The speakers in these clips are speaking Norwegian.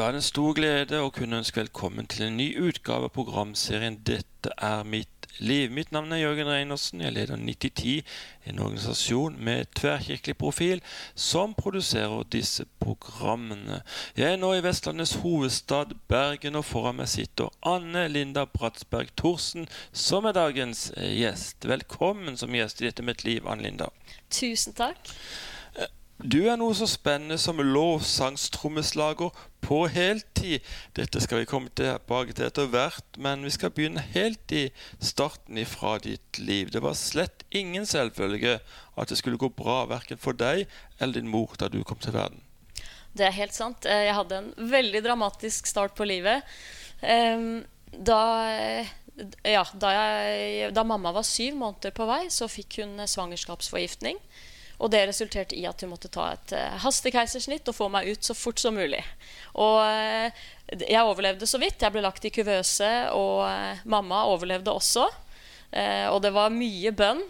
Da er det en stor glede å kunne ønske velkommen til en ny utgave av programserien 'Dette er mitt liv'. Mitt navn er Jørgen Reinersen. Jeg leder 9010, en organisasjon med tverrkirkelig profil som produserer disse programmene. Jeg er nå i Vestlandets hovedstad, Bergen, og foran meg sitter Anne Linda Bratsberg Thorsen, som er dagens gjest. Velkommen som gjest i Dette mitt liv, Anne Linda. Tusen takk. Du er noe så spennende som lovsangstrommeslager på heltid. Dette skal vi komme tilbake til etter hvert, men vi skal begynne helt i starten ifra ditt liv. Det var slett ingen selvfølge at det skulle gå bra verken for deg eller din mor da du kom til verden. Det er helt sant. Eh, jeg hadde en veldig dramatisk start på livet. Da, ja, da, jeg, da mamma var syv måneder på vei, så fikk hun svangerskapsforgiftning. Og det resulterte i at hun måtte ta et uh, hastekeisersnitt og få meg ut så fort som mulig. Og uh, jeg overlevde så vidt. Jeg ble lagt i kuvøse, og uh, mamma overlevde også. og det var mye bønn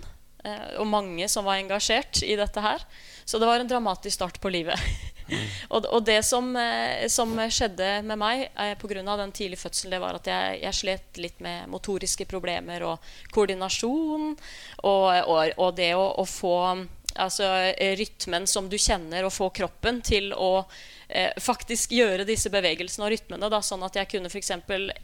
og mange som var engasjert i dette her. Så det var en dramatisk start på livet. Og, det som, som, skjedde med meg eh, pga. den tidlige fødselen, det var at jeg, jeg, slet litt med motoriske problemer og koordinasjon. Og, og, og det å, å få altså eh, rytmen som du kjenner, og få kroppen til å eh, faktisk gjøre disse bevegelsene og rytmene. Da, sånn at jeg kunne f.eks.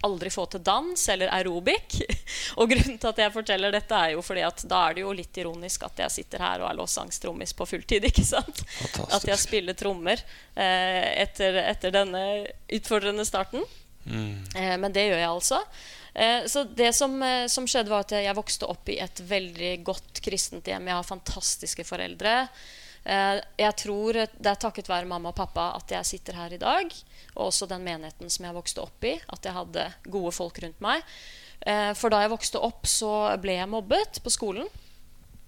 aldri få til dans eller aerobic. og grunnen til at jeg forteller dette, er jo fordi at da er det jo litt ironisk at jeg sitter her og er låssangstrommis på fulltid. ikke sant? Fantastisk. At jeg spiller trommer eh, etter, etter, denne utfordrende starten. Mm. Eh, men det gjør jeg altså. Eh, så det som, eh, som, skjedde, var at jeg vokste opp i et veldig godt kristent hjem. Jeg har fantastiske foreldre. Eh, jeg tror det er takket være mamma og pappa at jeg sitter her i dag. Og også den menigheten som jeg vokste opp i. At jeg hadde gode folk rundt meg. For da jeg vokste opp, så ble jeg mobbet på skolen.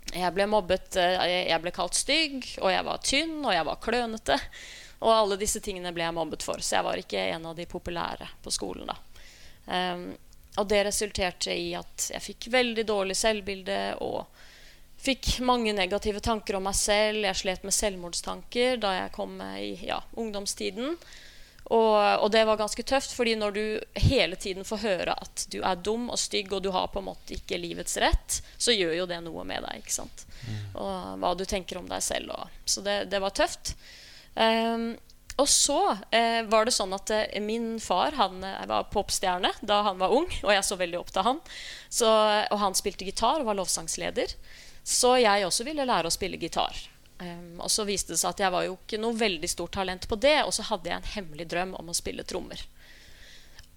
Jeg ble mobbet, jeg ble kalt stygg, og jeg var tynn, og jeg var klønete. Og alle disse tingene ble jeg mobbet for, så jeg var ikke en av de populære på skolen. da. Og det resulterte i at jeg fikk veldig dårlig selvbilde og fikk mange negative tanker om meg selv. Jeg slet med selvmordstanker da jeg kom i ja, ungdomstiden. Og, og, det var ganske tøft, fordi når du hele tiden får høre at du er dum og stygg, og du har på en måte ikke livets rett, så gjør jo det noe med deg. ikke sant? Mm. Og hva du tenker om deg selv. Og, så det, det var tøft. Um, og så eh, var det sånn at eh, min far han eh, var popstjerne da han var ung, og jeg så veldig opp til han. Så, og han spilte gitar og var lovsangsleder. Så jeg også ville lære å spille gitar. Um, og så viste det seg at jeg var jo ikke noe veldig stort talent på det, og så hadde jeg en hemmelig drøm om å spille trommer.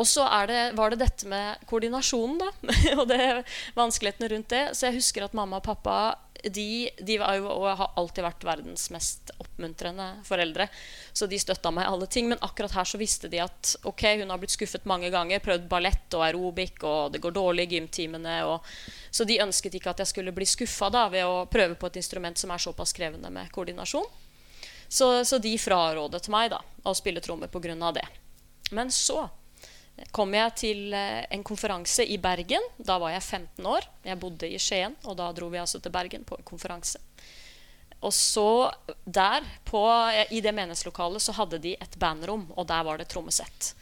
Og så var det dette med koordinasjonen, da. og det, vanskelighetene rundt det. Så jeg husker at mamma og pappa de, de jo, har alltid vært verdens mest oppmuntrende foreldre. Så de støtta meg i alle ting. Men akkurat her så visste de at ok, hun har blitt skuffet mange ganger. Prøvd ballett og aerobic, og det går dårlig i gymtimene. Så de ønsket ikke at jeg skulle bli skuffa ved å prøve på et instrument som er såpass krevende med koordinasjon. Så, så de frarådet meg da, å spille trommer pga. det. Men så kom jeg til eh, en konferanse i Bergen. Da var jeg 15 år. Jeg bodde i Skien, og da dro vi altså til Bergen på en konferanse. Og så der, på, i det menighetslokalet, så hadde de et bandrom, og der var det trommesett.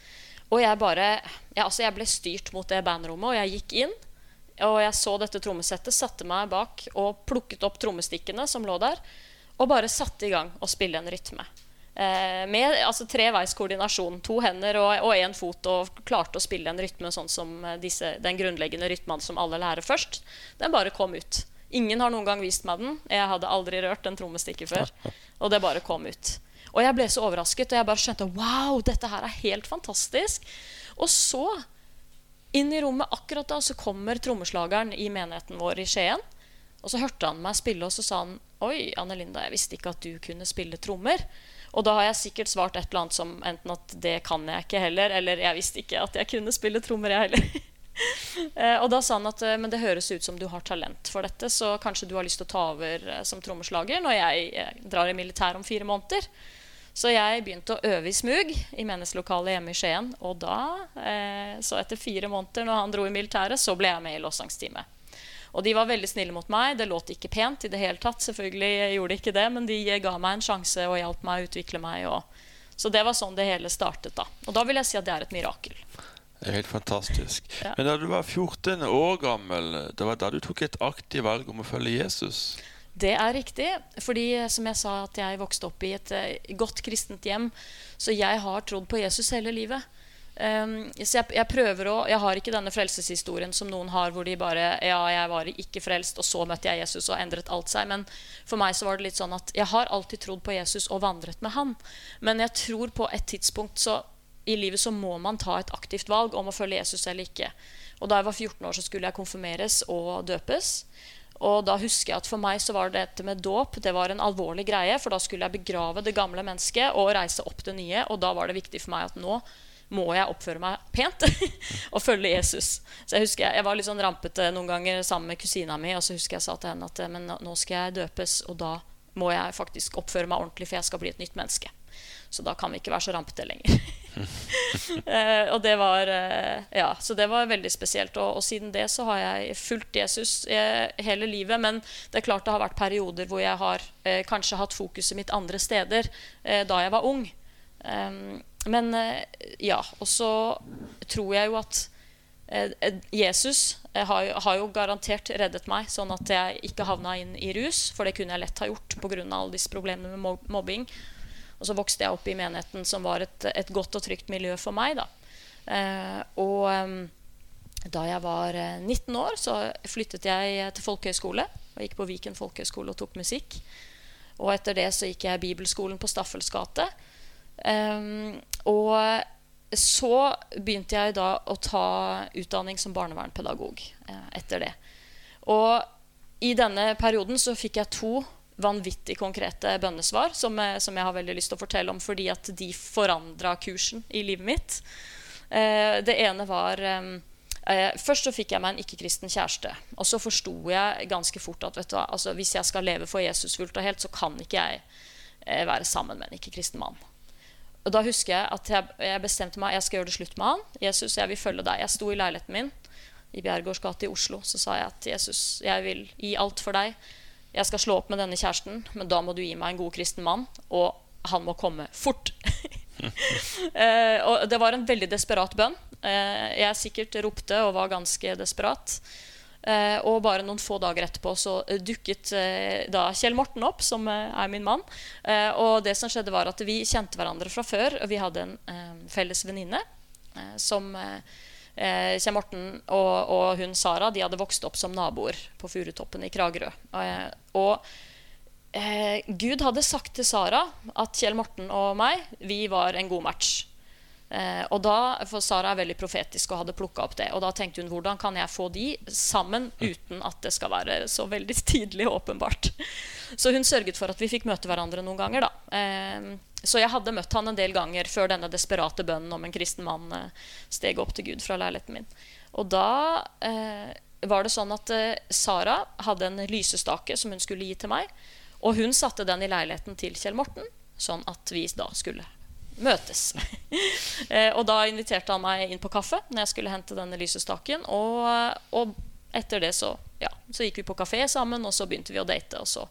Og jeg bare jeg, altså jeg ble styrt mot det bandrommet, og jeg gikk inn. Og jeg så dette trommesettet, satte meg bak og plukket opp trommestikkene som lå der, og bare satte i gang å spille en rytme. Eh, med altså, treveis koordinasjon. To hender og én fot. Og klarte å spille en rytme sånn som eh, disse, den grunnleggende rytmen som alle lærer først. Den bare kom ut. Ingen har noen gang vist meg den. Jeg hadde aldri rørt en trommestikke før. Og det bare kom ut. Og jeg ble så overrasket, og jeg bare skjønte wow, dette her er helt fantastisk. Og så, inn i rommet akkurat da, så kommer trommeslageren i menigheten vår i Skien. Og så hørte han meg spille, og så sa han Oi, Anne Linda, jeg visste ikke at du kunne spille trommer. Og da har jeg sikkert svart et eller annet som enten at det kan jeg ikke heller, eller jeg visste ikke at jeg kunne spille trommer, jeg heller. Eh, og da sa han at eh, men det høres ut som du har talent for dette, så kanskje du har lyst til å ta over eh, som trommeslager når jeg drar i militær om fire måneder. Så jeg begynte å øve i smug i menighetslokalet hjemme i Skien. Og da, så etter fire måneder når han dro i militæret, så ble jeg med i lovsangsteamet. Og de var veldig snille mot meg. Det låt ikke pent i det hele tatt. Selvfølgelig gjorde de ikke det, men de ga meg en sjanse og hjalp meg å utvikle meg. Og Så det var sånn det hele startet. da. Og da vil jeg si at det er et mirakel. Det er helt fantastisk. Ja. Men da du var 14 år gammel, det var da du tok et aktivt valg om å følge Jesus? Det er riktig. fordi som jeg sa at jeg vokste opp i et eh, godt kristent hjem. Så jeg har trodd på Jesus hele livet. Um, så jeg, jeg prøver å Jeg har ikke denne frelseshistorien som noen har, hvor de bare Ja, jeg var ikke frelst, og så møtte jeg Jesus og endret alt seg. Men for meg så var det litt sånn at jeg har alltid trodd på Jesus og vandret med han. Men jeg tror på et tidspunkt så i livet så må man ta et aktivt valg om å følge Jesus eller ikke. Og da jeg var 14 år, så skulle jeg konfirmeres og døpes. Og da husker jeg at For meg så var dette med dåp det var en alvorlig greie. For da skulle jeg begrave det gamle mennesket og reise opp det nye. Og da var det viktig for meg at nå må jeg oppføre meg pent og følge Jesus. Så Jeg husker jeg, jeg var litt sånn rampete noen ganger sammen med kusina mi. Og så husker jeg sa til henne at men nå skal jeg døpes, og da må jeg faktisk oppføre meg ordentlig, for jeg skal bli et nytt menneske. Så da kan vi ikke være så rampete lenger. Eh, og det var eh, Ja, så det var veldig spesielt. Og, og siden det så har jeg fulgt Jesus eh, hele livet. Men det er klart det har vært perioder hvor jeg har eh, kanskje hatt fokuset mitt andre steder eh, da jeg var ung. Um, men eh, ja. Og så tror jeg jo at eh, Jesus eh, har, jo- har jo garantert reddet meg, sånn at jeg ikke havna inn i rus. For det kunne jeg lett ha gjort pga. alle disse problemene med mobbing. Og så vokste jeg opp i menigheten, som var et, et godt og trygt miljø for meg. da. Og da jeg var eh, 19 år, så flyttet jeg til folkehøyskole. Og gikk på Viken folkehøyskole og tok musikk. Og etter det så gikk jeg bibelskolen på Staffels gate. Em, og så begynte jeg da å ta utdanning som barnevernspedagog eh, etter det. Og i denne perioden så fikk jeg to vanvittig konkrete bønnesvar som, eh, som jeg har veldig lyst til å fortelle om fordi at de forandra kursen i livet mitt. Eh, det ene var em, eh, Først så fikk jeg meg en ikke-kristen kjæreste. Og så forsto jeg ganske fort at du altså, hvis jeg skal leve for Jesus fullt og helt, så kan ikke jeg eh, være sammen med en ikke-kristen mann. Og da husker jeg at jeg, jeg bestemte meg jeg skal gjøre det slutt med han. Jesus, jeg vil følge deg. Jeg sto i leiligheten min i Bjergårds gate i Oslo. Så sa jeg at Jesus, jeg vil gi alt for deg. Jeg skal slå opp med denne kjæresten, men da må du gi meg en god kristen mann. Og han må komme fort. eh, og det var en veldig desperat bønn. Eh, jeg sikkert ropte og var ganske desperat. Eh, og bare noen få dager etterpå så dukket eh, da Kjell Morten opp, som eh, er min mann. Og det som skjedde var at vi kjente hverandre fra før. Og vi hadde en felles venninne som Kjell Morten og, og hun Sara de hadde vokst opp som naboer på Furutoppen i Kragerø. Og Gud hadde sagt til Sara at Kjell Morten og meg vi var en god match. Eh, og da, for Sara er veldig profetisk og hadde plukka opp det. Og da tenkte hun hvordan kan jeg få de sammen uten at det skal være så veldig tydelig og åpenbart. Så hun sørget for at vi fikk møte hverandre noen ganger. da. Eh, så jeg hadde møtt han en del ganger før denne desperate bønnen om en kristen mann eh, steg opp til Gud fra leiligheten min. Og da eh, var det sånn at eh, Sara hadde en lysestake som hun skulle gi til meg. Og hun satte den i leiligheten til Kjell Morten, sånn at vi da skulle møtes. eh, og da inviterte han meg inn på kaffe når jeg skulle hente denne lysestaken. Og, og etter det så, ja, så gikk vi på kafé sammen, og så begynte vi å date. Og så,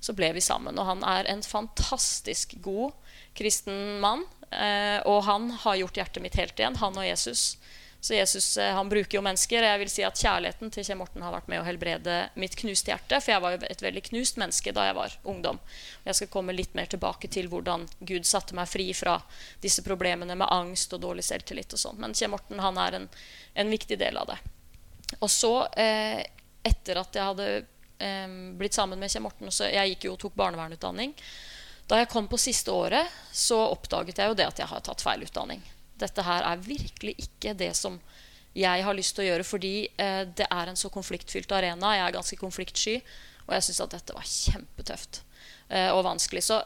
så ble vi sammen. Og han er en fantastisk god kristen mann. Eh, og han har gjort hjertet mitt helt igjen, han og Jesus. Så Jesus eh, han bruker jo mennesker. Jeg vil si at Kjærligheten til Kjell Morten har vært med å helbrede mitt knuste hjerte. For jeg var jo et veldig knust menneske da jeg var ungdom. Jeg skal komme litt mer tilbake til hvordan Gud satte meg fri fra disse problemene med angst og dårlig selvtillit. og sånn. Men Kjell Morten han er en, en viktig del av det. Og så, eh, etter at jeg hadde eh, blitt sammen med Kjell Morten så Jeg gikk jo og tok barnevernutdanning. Da jeg kom på siste året, så oppdaget jeg jo det at jeg har tatt feil utdanning dette her er virkelig ikke det som jeg har lyst til å gjøre, fordi eh, det er en så konfliktfylt arena. Jeg er ganske konfliktsky, og jeg syns at dette var kjempetøft eh, og vanskelig. Så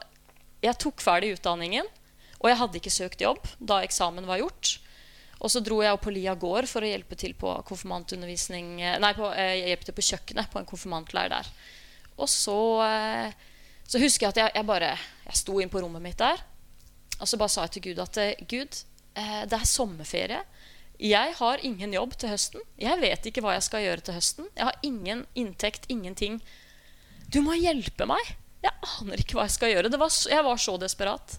jeg tok ferdig utdanningen, og jeg hadde ikke søkt jobb da eksamen var gjort. Og så dro jeg opp på Lia gård for å hjelpe til på konfirmantundervisning eh, Nei, på, eh, til på kjøkkenet på en konfirmantleir der. Og så, eh, så husker jeg at jeg, jeg bare Jeg sto inn på rommet mitt der, og så bare sa jeg til Gud at eh, Gud, det er sommerferie. Jeg har ingen jobb til høsten. Jeg vet ikke hva jeg skal gjøre til høsten. Jeg har ingen inntekt, ingenting. Du må hjelpe meg! Jeg aner ikke hva jeg skal gjøre. Var jeg var så desperat.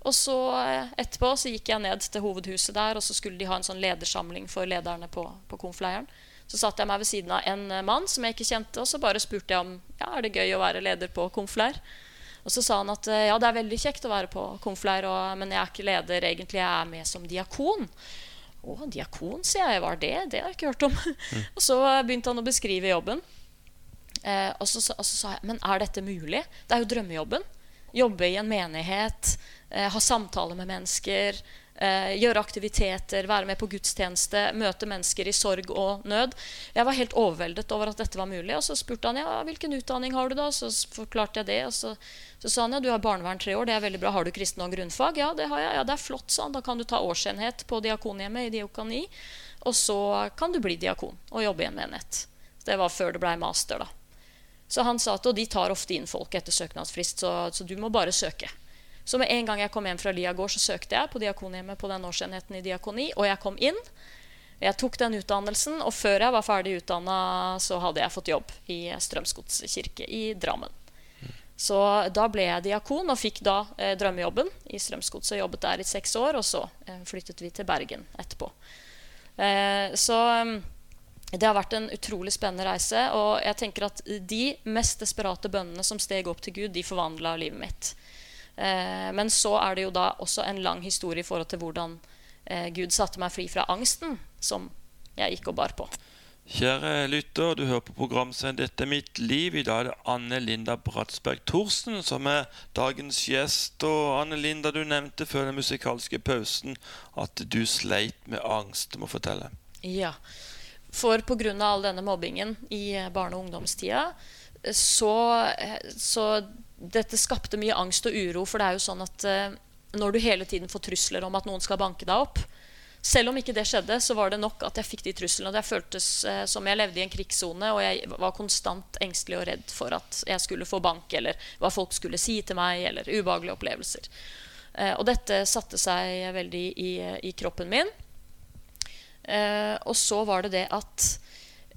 Og så eh, etterpå så gikk jeg ned til hovedhuset der, og så skulle de ha en sånn ledersamling for lederne på, på konfleiren. Så satt jeg meg ved siden av en eh, mann som jeg ikke kjente, og så bare spurte jeg om ja, er det gøy å være leder på konfleir. Og så sa han at ja, det er veldig kjekt å være på konfleir, men jeg er ikke leder egentlig, jeg er med som diakon. Å, diakon, sier jeg. Hva er det? Det har jeg ikke hørt om. Mm. og så begynte han å beskrive jobben. Eh, og, så, og, så, sa jeg men er dette mulig? Det er jo drømmejobben. Jobbe i en menighet, eh, ha samtaler med mennesker, eh, gjøre aktiviteter, være med på gudstjeneste, møte mennesker i sorg og nød. Jeg var helt overveldet over at dette var mulig. Og så spurte han ja, hvilken utdanning har du da. Så forklarte jeg det. Og så, så sa han ja, du har barnevern tre år, det er veldig bra. Har du kristen og grunnfag? Ja, det har jeg. Ja, det er flott, sa han. Da kan du ta årsenhet på diakonhjemmet i diakoni. Og så kan du bli diakon og jobbe i en menighet. Det var før det blei master, da. Så han sa at og de tar ofte inn folk etter søknadsfrist, så, så, du må bare søke. Så med en gang jeg kom hjem fra Lia gård, så søkte jeg på diakonhjemmet på den årsenheten i diakoni, og jeg kom inn. Jeg tok den utdannelsen, og før jeg var ferdig utdanna, så hadde jeg fått jobb i Strømsgods kirke i Drammen. Så da ble jeg diakon og fikk da eh, drømmejobben i Strømsgodset. Jobbet der i seks år, og så eh, flyttet vi til Bergen etterpå. Eh, så det har vært en utrolig spennende reise. Og jeg tenker at de mest desperate bønnene som steg opp til Gud, de forvandla livet mitt. Eh, men så er det jo da også en lang historie i forhold til hvordan eh, Gud satte meg fri fra angsten som jeg gikk og bar på. Kjære lytter, du hører på programserien 'Dette er mitt liv'. I dag er det Anne Linda Bratsberg Thorsen som er dagens gjest. Og Anne Linda, du nevnte før den musikalske pausen at du sleit med angst. Du må fortelle. Ja, for pga. all denne mobbingen i barne- og ungdomstida, så, eh, så dette skapte mye angst og uro. For det er jo sånn at når du hele tiden får trusler om at noen skal banke deg opp Selv om ikke det skjedde, så var det nok at jeg fikk de truslene. Og det føltes som jeg levde i en krigssone, og jeg var konstant engstelig og redd for at jeg skulle få bank, eller hva folk skulle si til meg, eller ubehagelige opplevelser. Og dette satte seg veldig i, i kroppen min. Eh, og så var det det at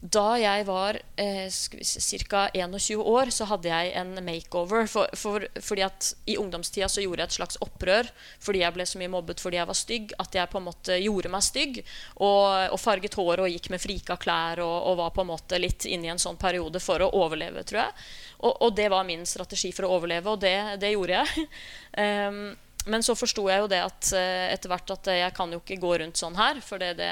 da jeg var eh, ca. 21 år, så hadde jeg en makeover. For, for, fordi at I ungdomstida så gjorde jeg et slags opprør fordi jeg ble så mye mobbet fordi jeg var stygg. At jeg på en måte gjorde meg stygg og, og farget håret og gikk med frika klær og, og, var på en måte litt inne i en sånn periode for å overleve, tror jeg. Og, og det var min strategi for å overleve, og det, det gjorde jeg. um, men så forsto jeg jo det at uh, etter hvert at jeg kan jo ikke gå rundt sånn her. For det, det,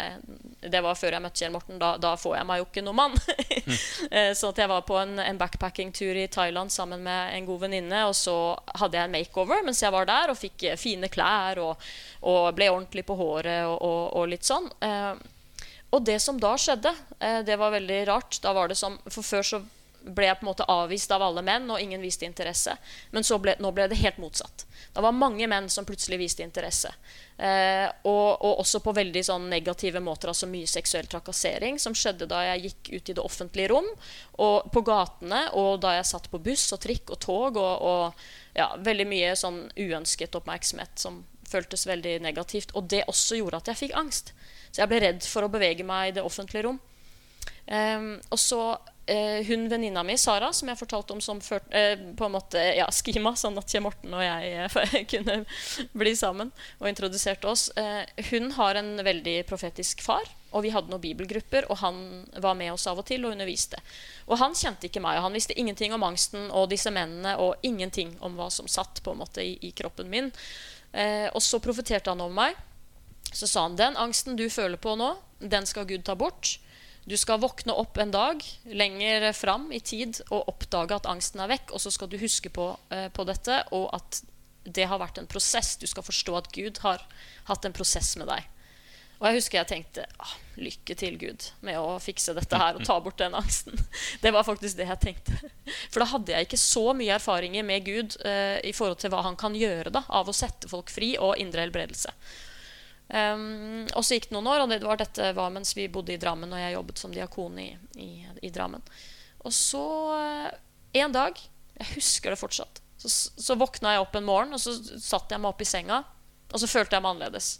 det var før jeg møtte Kjell Morten. Da, da, får jeg meg jo ikke noen mann. mm. så så jeg var på en, en backpackingtur i Thailand sammen med en god venninne. Og så hadde jeg en makeover mens jeg var der, og fikk fine klær og, og, ble ordentlig på håret og, og, og litt sånn. og det som da skjedde, det var veldig rart. Da var det som, For før så ble jeg på en måte avvist av alle menn, og ingen viste interesse. Men ble, nå ble det helt motsatt. Det var mange menn som plutselig viste interesse. Eh, og, og, også på veldig sånn negative måter, altså mye seksuell trakassering, som skjedde da jeg gikk ut i det offentlige rom, og på gatene, og da jeg satt på buss og trikk og tog, og, og ja, veldig mye sånn uønsket oppmerksomhet som føltes veldig negativt. Og det også gjorde at jeg fikk angst. Så jeg ble redd for å bevege meg i det offentlige rom. Um, og så eh, hun venninna mi, Sara, som jeg fortalte om som før, eh, på en måte ja, skima, sånn at Kjell Morten og jeg eh, kunne bli sammen og introduserte oss, eh, hun har en veldig profetisk far. Og vi hadde noen bibelgrupper, og han var med oss av og til og underviste. Og han kjente ikke meg, og han visste ingenting om angsten og disse mennene, og ingenting om hva som satt på en måte i, i kroppen min. Eh, og så profeterte han over meg. Så sa han den angsten du føler på nå, den skal Gud ta bort. Du skal våkne opp en dag lenger fram i tid og oppdage at angsten er vekk. Og så skal du huske på, eh, på, dette, og at det har vært en prosess. Du skal forstå at Gud har hatt en prosess med deg. Og jeg husker jeg tenkte ah, lykke til, Gud, med å fikse dette her og ta bort den angsten. Det var faktisk det jeg tenkte. For da hadde jeg ikke så mye erfaringer med Gud eh, i forhold til hva han kan gjøre da, av å sette folk fri og indre helbredelse. Um, og så gikk det noen år, og det var dette var mens vi bodde i Drammen, og jeg jobbet som diakon i, i, i Drammen. Og så uh, en dag Jeg husker det fortsatt. Så, så, våkna jeg opp en morgen, og så satt jeg meg opp i senga, og så følte jeg meg annerledes.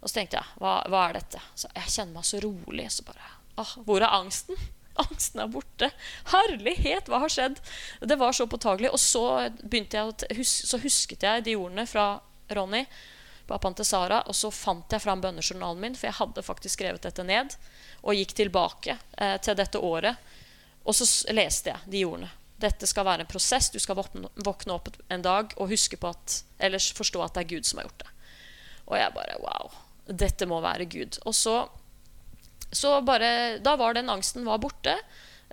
Og så tenkte jeg hva, hva er dette? Så jeg kjenner meg så rolig. Så bare ah, Hvor er angsten? Angsten er borte. Herlighet, hva har skjedd? Det var så påtagelig. Og så, jeg, så husket jeg de ordene fra Ronny, pappaen til Sara. Og så fant jeg fram bønnejournalen min, for jeg hadde faktisk skrevet dette ned. Og gikk tilbake eh, til dette året. Og så leste jeg de ordene. Dette skal være en prosess. Du skal våkne opp en dag og huske på at, ellers forstå at det er Gud som har gjort det. Og jeg bare Wow. Dette må være Gud. Og så, så bare Da var den angsten var borte.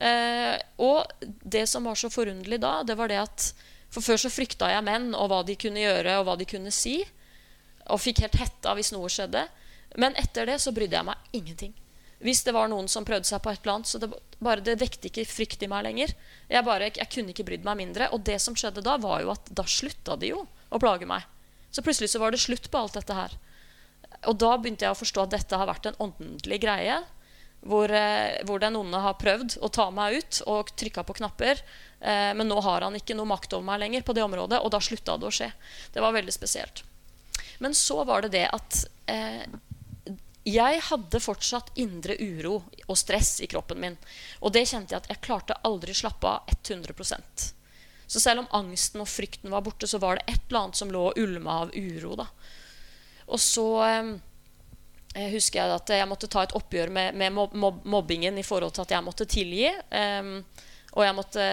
Eh, og det som var så forunderlig da, det var det at For før så frykta jeg menn og hva de kunne gjøre, og hva de kunne si. Og fikk helt hetta hvis noe skjedde. Men etter det så brydde jeg meg ingenting. Hvis det var noen som prøvde seg på et eller annet, så det, bare, det vekte ikke frykt i meg lenger. Jeg, bare, jeg kunne ikke brydd meg mindre. Og det som skjedde da, var jo at da slutta de jo å plage meg. Så plutselig så var det slutt på alt dette her. Og da begynte jeg å forstå at dette har vært en åndelig greie hvor, eh, hvor, den onde har prøvd å ta meg ut og trykka på knapper. Eh, men nå har han ikke noe makt over meg lenger på det området, og da slutta det å skje. Det var veldig spesielt. Men så var det det at eh, jeg hadde fortsatt indre uro og stress i kroppen min. Og det kjente jeg at jeg klarte aldri slappe av 100% Så selv om angsten og frykten var borte, så var det et eller annet som lå og ulma av uro. da. Og så... Eh, husker jeg at jeg måtte ta et oppgjør med, med mob mobbingen i forhold til at jeg måtte tilgi. Um, og jeg måtte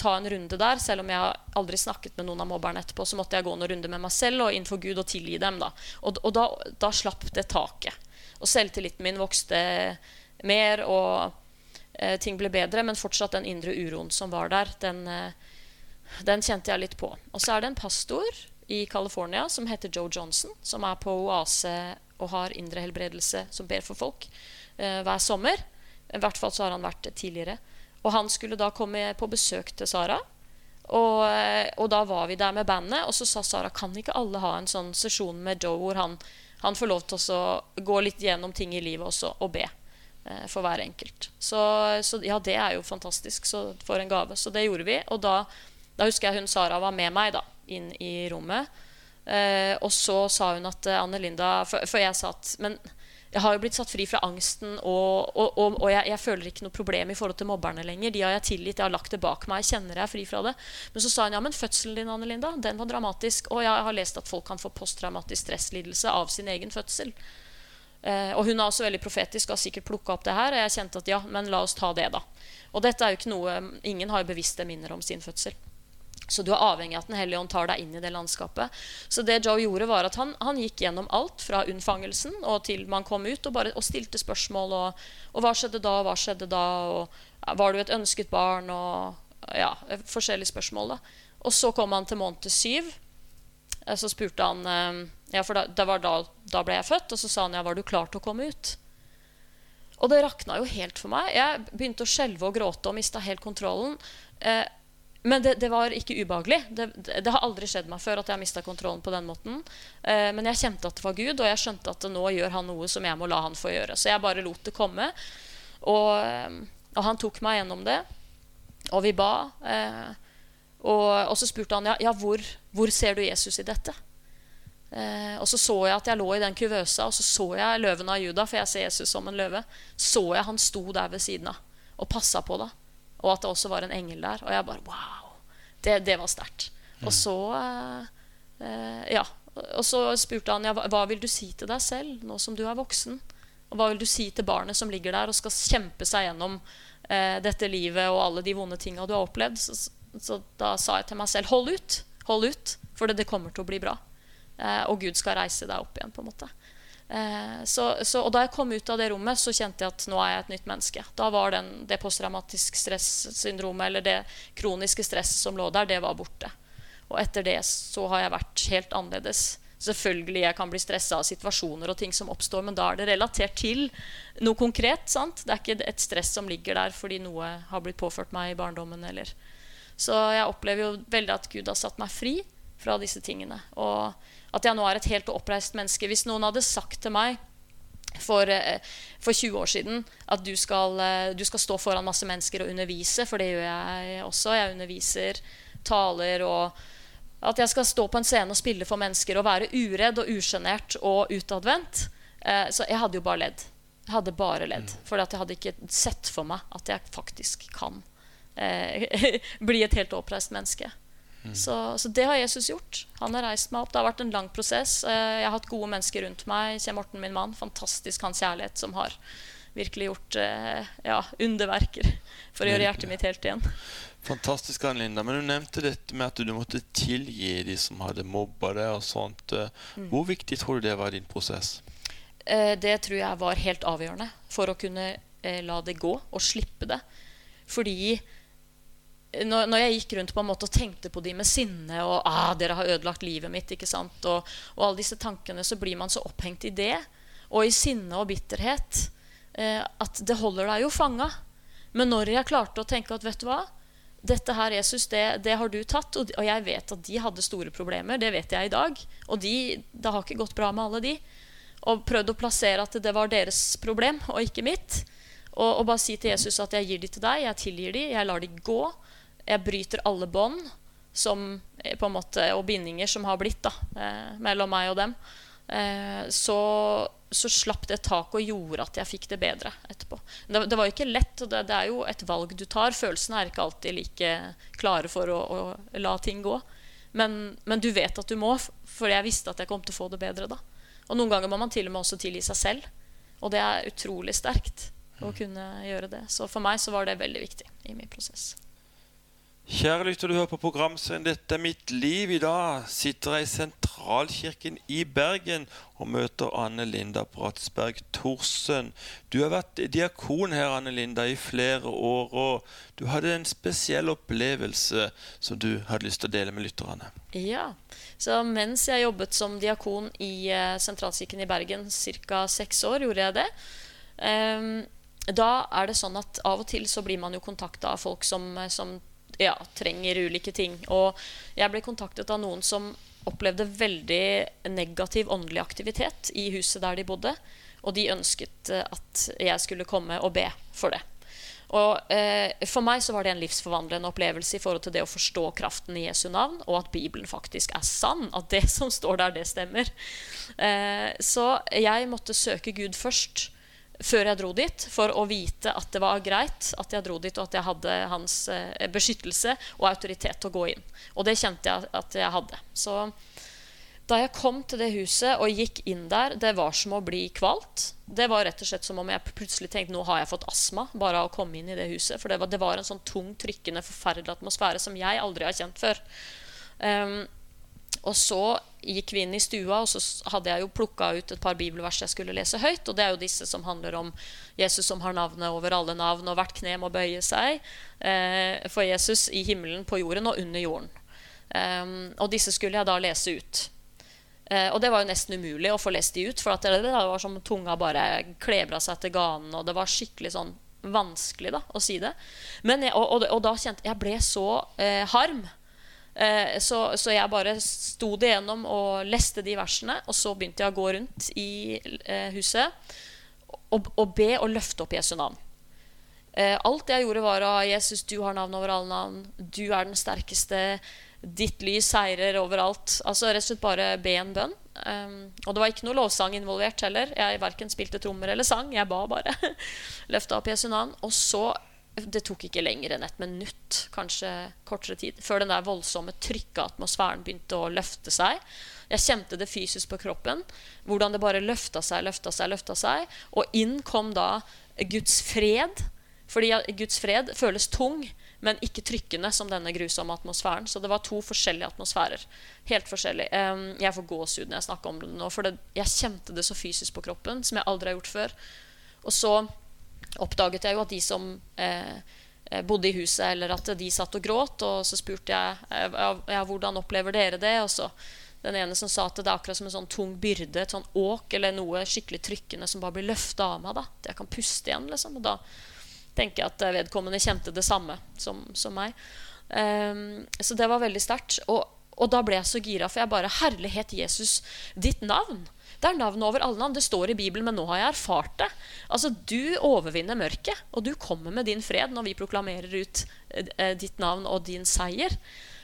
ta en runde der. Selv om jeg aldri snakket med noen av mobberne etterpå, så måtte jeg gå noen runder med meg selv og innenfor Gud og tilgi dem. Da. Og, og da, da, slapp det taket. Og selvtilliten min vokste mer, og eh, ting ble bedre. Men fortsatt den indre uroen som var der, den, eh, den kjente jeg litt på. Og så er det en pastor i California som heter Joe Johnson, som er på Oase og har indre helbredelse, som ber for folk eh, hver sommer. I hvert fall så har han vært det tidligere. Og han skulle da komme på besøk til Sara. Og, og, da var vi der med bandet, og så sa Sara kan ikke alle ha en sånn sesjon med Joe hvor han, han får lov til å gå litt gjennom ting i livet også og be eh, for hver enkelt. Så, så, ja, det er jo fantastisk så, for en gave. Så det gjorde vi. Og da, da husker jeg hun Sara var med meg da, inn i rommet. Eh, og så sa hun at eh, Anne Linda for, for, jeg sa at Men jeg har jo blitt satt fri fra angsten, og, og, og, og jeg, jeg, føler ikke noe problem i forhold til mobberne lenger. De har jeg tilgitt, jeg har lagt det bak meg. Jeg kjenner jeg er fri fra det. Men så sa hun ja, men fødselen din Anne Linda, den var dramatisk. Og jeg har lest at folk kan få posttraumatisk stresslidelse av sin egen fødsel. Eh, og hun er også veldig profetisk og har sikkert plukka opp det her. Og jeg kjente at ja, men la oss ta det, da. Og dette er jo ikke noe Ingen har jo bevisste minner om sin fødsel. Så du er avhengig av at Den hellige ånd tar deg inn i det landskapet. Så det Joe gjorde, var at han, han gikk gjennom alt fra unnfangelsen og til man kom ut, og, bare, og stilte spørsmål. Og, og, hva skjedde da, hva skjedde da? Og var du et ønsket barn? Og ja, forskjellige spørsmål. da. Og så kom han til måned syv. Eh, så spurte han eh, Ja, for da, da, da, da ble jeg født. Og så sa han ja, var du klar til å komme ut? Og det rakna jo helt for meg. Jeg begynte å skjelve og gråte og mista helt kontrollen. Eh, men det, det, var ikke ubehagelig. Det, det, det, har aldri skjedd meg før at jeg har mista kontrollen på den måten. Eh, men jeg kjente at det var Gud, og jeg skjønte at nå gjør han noe som jeg må la han få gjøre. Så jeg bare lot det komme. Og, eh, og han tok meg gjennom det. Og vi ba. Eh, og, og, så spurte han ja, ja hvor, hvor, ser du Jesus i dette. Eh, og så så jeg at jeg lå i den kuvøsa, og så så jeg løven av Juda, for jeg ser Jesus som en løve. Så jeg han sto der ved siden av og passa på det. Og at det også var en engel der. Og jeg bare Wow! Det, det var sterkt. Mm. Og så eh, Ja. Og så spurte han ja, hva vil du si til deg selv nå som du er voksen. Og hva vil du si til barnet som ligger der og skal kjempe seg gjennom eh, dette livet og alle de vonde tinga du har opplevd? Så, så, da sa jeg til meg selv hold ut. Hold ut, for det, det kommer til å bli bra. Eh, og Gud skal reise deg opp igjen. på en måte. Eh, så, så, og da jeg kom ut av det rommet, så kjente jeg at nå er jeg et nytt menneske. Da var den, det posttraumatisk stressyndromet eller det kroniske stresset som lå der, det var borte. Og etter det så har jeg vært helt annerledes. Selvfølgelig jeg kan bli stressa av situasjoner og ting som oppstår, men da er det relatert til noe konkret. sant? Det er ikke et stress som ligger der fordi noe har blitt påført meg i barndommen. Eller. Så jeg opplever jo veldig at Gud har satt meg fri fra disse tingene. Og at jeg nå er et helt oppreist menneske. Hvis noen hadde sagt til meg for, eh, for 20 år siden at du skal, eh, du skal, stå foran masse mennesker og undervise, for det gjør jeg også. Jeg underviser, taler og At jeg skal stå på en scene og spille for mennesker og være uredd og usjenert og utadvendt. Eh, så jeg hadde jo bare ledd. Jeg hadde bare ledd. Mm. For jeg hadde ikke sett for meg at jeg faktisk kan eh, bli et helt oppreist menneske. Så, så det har Jesus gjort. Han har reist meg opp. Det har vært en lang prosess. Eh, Jeg har hatt gode mennesker rundt meg. Kjell Morten, min mann. Fantastisk hans kjærlighet, som har virkelig gjort eh, ja, underverker for å gjøre hjertet mitt helt igjen. Fantastisk, Anne Linda. Men du nevnte dette med at du måtte tilgi de som hadde mobba deg og sånt. Eh, Mm. Hvor viktig tror du det var i din prosess? Det tror jeg var helt avgjørende for å kunne la det gå og slippe det. Fordi når, når jeg gikk rundt på en måte og tenkte på de med sinne og ah, 'Dere har ødelagt livet mitt', ikke sant? Og, og alle disse tankene, så blir man så opphengt i det. Og i sinne og bitterhet. Eh, at det holder deg jo fanga. Men når jeg klarte å tenke at vet du hva, dette her, Jesus, det, det har du tatt. Og, og jeg vet at de hadde store problemer. Det vet jeg i dag. Og de, det har ikke gått bra med alle de. Og prøvd å plassere at det var deres problem og ikke mitt. Og, og bare si til Jesus at jeg gir de til deg, jeg tilgir de, jeg lar de gå. Jeg bryter alle bånd som, eh, på en måte, og bindinger som har blitt da, eh, mellom meg og dem. Eh, så, så slapp det taket og gjorde at jeg fikk det bedre etterpå. Det, det var jo ikke lett, og det, det er jo et valg du tar. Følelsene er ikke alltid like klare for å, å la ting gå. Men, men du vet at du må, for jeg visste at jeg kom til å få det bedre da. Og noen ganger må man til og med også tilgi seg selv. Og det er utrolig sterkt å kunne gjøre det. Så for meg så var det veldig viktig i min prosess. Kjære lytter, du hører på programserien 'Dette er mitt liv'. I dag sitter jeg i Sentralkirken i Bergen og møter Anne Linda Bratsberg Thorsen. Du har vært diakon her, Anne Linda, i flere år, og du hadde en spesiell opplevelse som du hadde lyst til å dele med lytterne. Ja, så mens jeg jobbet som diakon i eh, Sentralkirken i Bergen ca. seks år, gjorde jeg det. Um, da er det sånn at av og til så blir man jo kontakta av folk som, eh, som ja, trenger ulike ting. Og jeg ble kontaktet av noen som opplevde veldig negativ åndelig aktivitet i huset der de bodde. Og de ønsket eh, at jeg skulle komme og be for det. Og eh, For meg så var det en livsforvandlende opplevelse i forhold til det å forstå kraften i Jesu navn, og at Bibelen faktisk er sann. At det som står der, det stemmer. Eh, så jeg måtte søke Gud først før jeg dro dit, for å vite at det var greit at jeg dro dit, og at jeg hadde hans eh, beskyttelse og autoritet til å gå inn. Og det kjente jeg at jeg hadde. Så da jeg kom til det huset og gikk inn der, det var som å bli kvalt. Det var rett og slett som om jeg plutselig tenkte nå har jeg fått astma bare av å komme inn i det huset. For det var, det var en sånn tung, trykkende, forferdelig atmosfære som jeg aldri har kjent før. Um, og så gikk vi inn i stua, og så hadde jeg jo plukka ut et par bibelvers jeg skulle lese høyt. Og det er jo disse som handler om Jesus som har navnet over alle navn, og hvert kne må bøye seg eh, for Jesus i himmelen, på jorden og under jorden. Um, og disse skulle jeg da lese ut. Eh, og det var jo nesten umulig å få lest de ut, for det, det var som tunga bare klebra seg til ganen, og det var skikkelig sånn vanskelig da, å si det. Jeg, og, og, og da kjente jeg ble så eh, harm. Eh, så, så jeg bare sto det gjennom og leste de versene, og så begynte jeg å gå rundt i eh, huset og, og be og løfte opp Jesu navn. Eh, alt jeg gjorde, var å Jesus, du har navn over alle navn. Du er den sterkeste. Ditt lys seirer overalt. Altså rett og slett bare be en bønn. Um, og det var ikke noe lovsang involvert heller. Jeg verken spilte trommer eller sang. Jeg ba bare. Løfta opp Jesu navn. Og så Det tok ikke lenger enn et minutt, kanskje kortere tid, før den der voldsomme trykka atmosfæren begynte å løfte seg. Jeg kjente det fysisk på kroppen. Hvordan det bare løfta seg, løfta seg, løfta seg. Og inn kom da Guds fred. Fordi Guds fred føles tung, men ikke trykkende som denne grusomme atmosfæren. Så det var to forskjellige atmosfærer. Helt forskjellig. Jeg får gåsehud når jeg snakker om det nå, for jeg kjente det så fysisk på kroppen som jeg aldri har gjort før. Og så oppdaget jeg jo at de som eh, bodde i huset, eller at de satt og gråt, og så spurte jeg eh, ja, hvordan opplever dere det? Og så den ene som sa at det er akkurat som en sånn tung byrde, et sånn åk eller noe skikkelig trykkende som bare blir løfta av meg. da, At jeg kan puste igjen. liksom, og da tenker jeg at vedkommende kjente det samme som, som meg. Um, så det var veldig sterkt. Og, og, da ble jeg så gira, for jeg bare Herlighet, Jesus, ditt navn. Det er navnet over alle navn. Det står i Bibelen, men nå har jeg erfart det. Altså, Du overvinner mørket, og du kommer med din fred når vi proklamerer ut eh, ditt navn og din seier.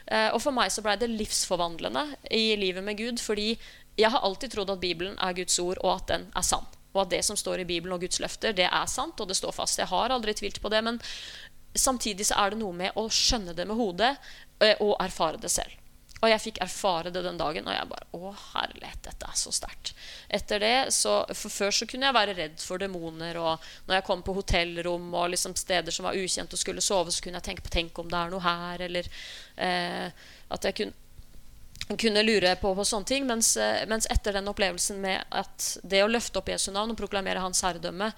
Eh, og for meg så blei det livsforvandlende i livet med Gud, fordi jeg har alltid trodd at Bibelen er Guds ord, og at den er sann og at det som står i Bibelen og Guds løfter, det er sant, og det står fast. Jeg har aldri tvilt på det. Men samtidig så er det noe med å skjønne det med hodet eh, og erfare det selv. Og jeg fikk erfare det den dagen, og jeg bare Å, herlighet, dette er så sterkt. Etter det, så, For før så kunne jeg være redd for demoner, og når jeg kom på hotellrom og liksom steder som var ukjent og skulle sove, så kunne jeg tenke på Tenk om det er noe her, eller eh, at jeg kunne kunne lure på, på sånne ting. Mens, eh, mens, etter den opplevelsen med at det å løfte opp Jesu navn og proklamere Hans herredømme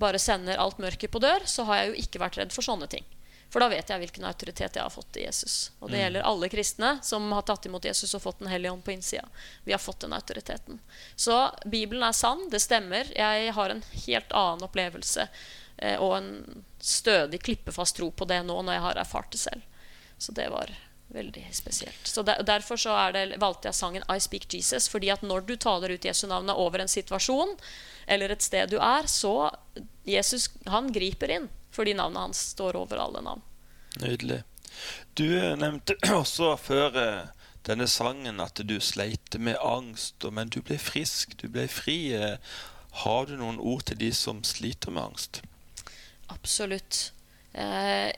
bare sender alt mørket på dør, så har jeg jo ikke vært redd for sånne ting. For da vet jeg hvilken autoritet jeg har fått i Jesus. Og det mm. gjelder alle kristne som har tatt imot Jesus og fått Den hellige ånd på innsida. Vi har fått den autoriteten. Så Bibelen er sann, det stemmer. Jeg har en helt annen opplevelse eh, og en stødig, klippefast tro på det nå når jeg har erfart det selv. Så det var veldig spesielt. Så der, Derfor så det, valgte jeg sangen 'I Speak Jesus'. fordi at når du taler ut Jesu navnet over en situasjon eller et sted du er, så Jesus han griper inn fordi navnet hans står over alle navn. Nydelig. Du nevnte også før eh, denne sangen at du sleit med angst, men du ble frisk, du ble fri. Eh, har du noen ord til de som sliter med angst? Absolutt. Eh,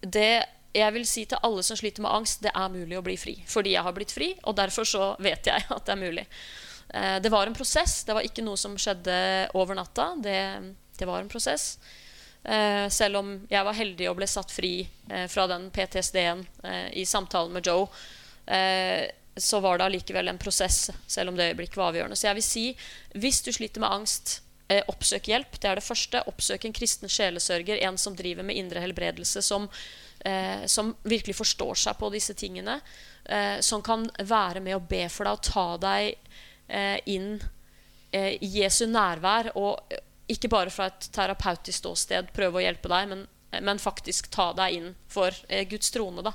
det jeg vil si til alle som sliter med angst, det er mulig å bli fri. Fordi jeg har blitt fri, og derfor så vet jeg at det er mulig. Eh, det var en prosess. Det var ikke noe som skjedde over natta. Det, det var en prosess. Eh, selv om jeg var heldig og ble satt fri eh, fra den PTSD-en i samtalen med Joe, så var det allikevel en prosess, selv om det øyeblikket var avgjørende. Så jeg vil si, hvis du sliter med angst, oppsøk hjelp. Det er det første. Oppsøk en kristen sjelesørger, en som driver med indre helbredelse, som eh, som virkelig forstår seg på disse tingene. Eh, som kan være med og be for deg og ta deg eh, inn eh, i Jesu nærvær. Og ikke bare fra et terapeutisk ståsted prøve å hjelpe deg, men, men faktisk ta deg inn for eh, Guds trone. Da.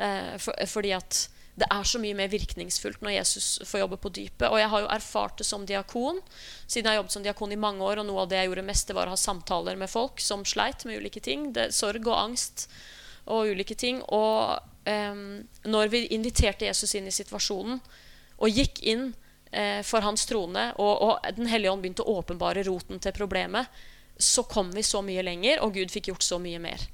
Eh, for, fordi at det er så mye mer virkningsfullt når Jesus får jobbe på dypet. Og jeg har jo erfart det som diakon, siden jeg har jobbet som diakon i mange år. Og noe av det jeg gjorde mest, det var å ha samtaler med folk som sleit med ulike ting. Det, sorg og angst og ulike ting. Og eh, når vi inviterte Jesus inn i situasjonen og gikk inn eh, for hans trone, og, og Den hellige ånd begynte å åpenbare roten til problemet, så kom vi så mye lenger, og Gud fikk gjort så mye mer.